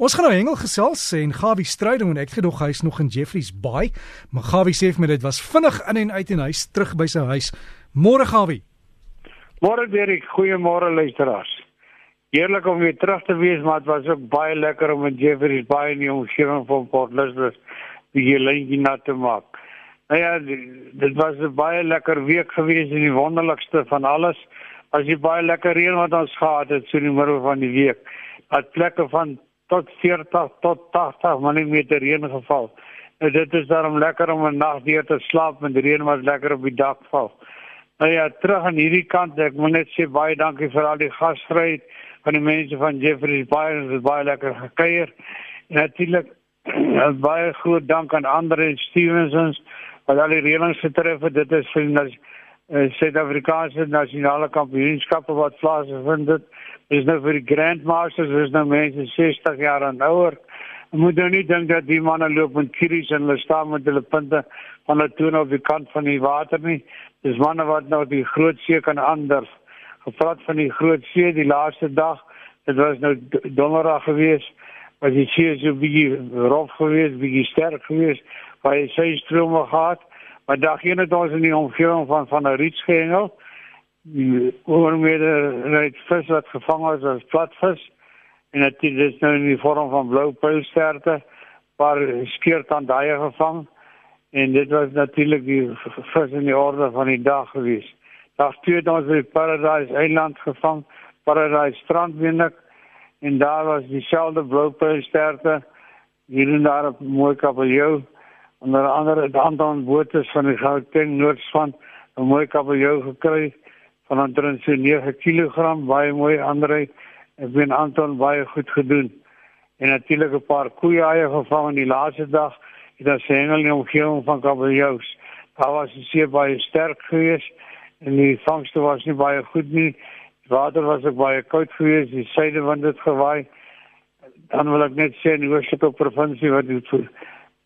Ons gaan nou hengel gesels en Gawie Stryding en ek gedog hy's nog in Jeffreys Bay, maar Gawie sê vir my dit was vinnig in en uit en hy's terug by sy huis. Môre Gawie. Môre Derek, goeiemôre luisteraars. Heerlik om weer terug te wees, maar dit was ook baie lekker om in Jeffreys Bay in die omgewing van Port Elizabeth die geleentheid na te maak. Nou ja, dit was 'n baie lekker week gewees en die wonderlikste van alles as jy baie lekker reën wat ons gehad het so in die middel van die week. At plekke van tot 40 tot 80 mm reën geval. Nou dit is daarom lekker om 'n nag deur te slaap met reën wat lekker op die dak val. Nou ja, terug aan hierdie kant, ek moet net sê baie dankie vir al die gasvryheid van die mense van Jeffreys Bay, dit was baie lekker gekuier. En natuurlik baie groot dank aan Andre Stevensons wat al die reëlings getref het. Dit is vir die uh, Suid-Afrikaanse nasionale kampioenskappe wat plaasvind dit is nou vir die grandmasters is nou mense 60 jaar en ouer. Moet nou nie dink dat die manne loop met kries en hulle staan met hulle punte van hulle toon op die kant van die water nie. Dis manne wat nou die groot see kan anders gepraat van die groot see die laaste dag dit was nou donderdag gewees was die see so bietjie rof gewees bietjie sterk gewees waar hy sy strome gehad Maar dag hier het ons in die omgewing van van 'n rietschengel oor met 'n vis wat gevang is as platvis. En dit is nou in die vorm van blou pylsterte waar skeert aan daai gevang. En dit was natuurlik die vis in die orde van die dag gewees. 2 het ons by Paradise Eiland gevang, Paradise Strand wenig en daar was dieselfde blou pylsterte hier en daar op mooi kabeljou onder andere het aantal bote van die Gauteng Noordspan 'n mooi kabeljou gekry van omtrent so 9 kg baie mooi ander ek ben aantal baie goed gedoen. En natuurlik 'n paar koeie eie gevang in die laaste dag. Het ons hengel in die omgewing van kabeljous daar was dit seer baie sterk geweest. En die vangste was nie baie goed nie. Die water was ook baie koud geweest. Die suidewind het gewaai. Dan wil ek net sê in die Oos-Kaap provinsie wat dit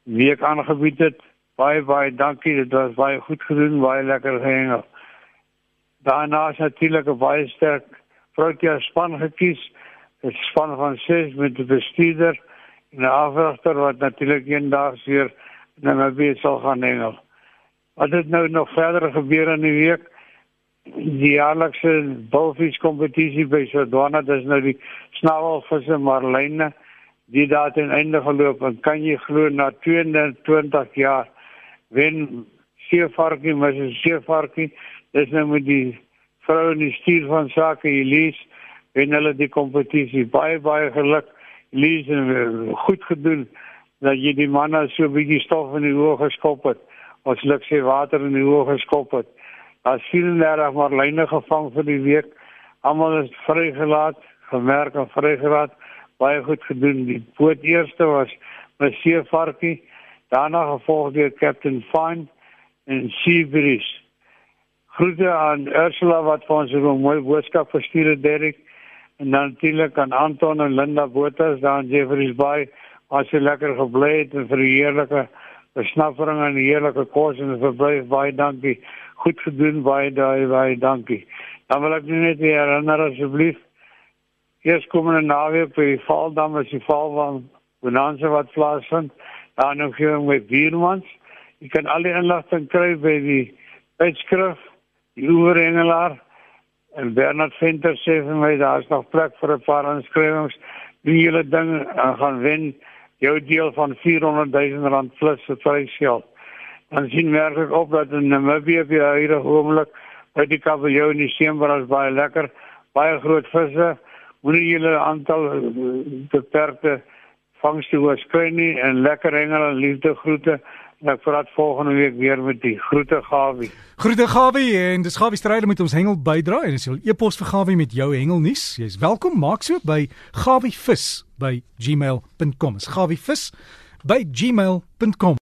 week aangebied het. Baie baie dankie. Dit was baie goed gedoen, baie lekker gehengel. Daarna is natuurlik 'n baie sterk Protea span gekies. 'n Span van 6 met die bestuurder en 'n afrigter wat natuurlik eendag weer na weer sal gaan hengel. Wat het nou nog verder gebeur in die week? Die jaarlikse bulfish kompetisie by Sodwana, dis nou die snavelvisse marline die daar ten einde geloop en kan jy glo na 22 jaar wen seevarkie se seevarkie dis nou met die vrou in die stuur van sake Elise wen hulle die kompetisie baie baie geluk Elise en goed gedoen dat jy die manne so bietjie stof in die oë geskop het. Ons luk sê water in die oë geskop het. As sien daar maar lyne gevang vir die week. Almal is vrygelaat gemerk en vrygelaat. Baie goed gedoen. Die boot eerste was Monsieur Farkie, daarna gevolg deur Captain Fine en Seabreeze. Groete aan Ursula wat vir ons 'n mooi boodskap gestuur het, Derek. En dan natuurlik aan Anton en Linda Botha daar in Jeffreys Bay. As jy lekker gebly het en vir die heerlike besnappering en die heerlike kos en verblyf baie dankie. Goed gedoen baie daai baie dankie. Dan wil ek net herinner asseblief eers komende naweek by die Valdam as die val van Bonanza wat plaasvind. Daar nog hier met Biermans. Jy kan al die inligting kry by die uitskrif, die oorengelaar en Bernard Venter sê vir my daar's nog plek vir 'n paar inskrywings. Wie julle ding uh, gaan wen, jou deel van 400 000 rand plus vir prysgeld. Dan sien merk ek op dat in Namibia vir hierdie oomblik by die kabeljou in die Desember is baie lekker, baie groot visse moenie julle aantal eh, beperkte vangste oorskry nie en lekker hengel en liefde groete en ek praat volgende week weer met die groete Gawie. Groete Gawie en dis Gawie Strydom met ons hengel bydra en as jy e-pos vir Gawie met jou hengelnuus, jy's welkom maak so by gawievis by gmail.com. Is gawievis by gmail.com.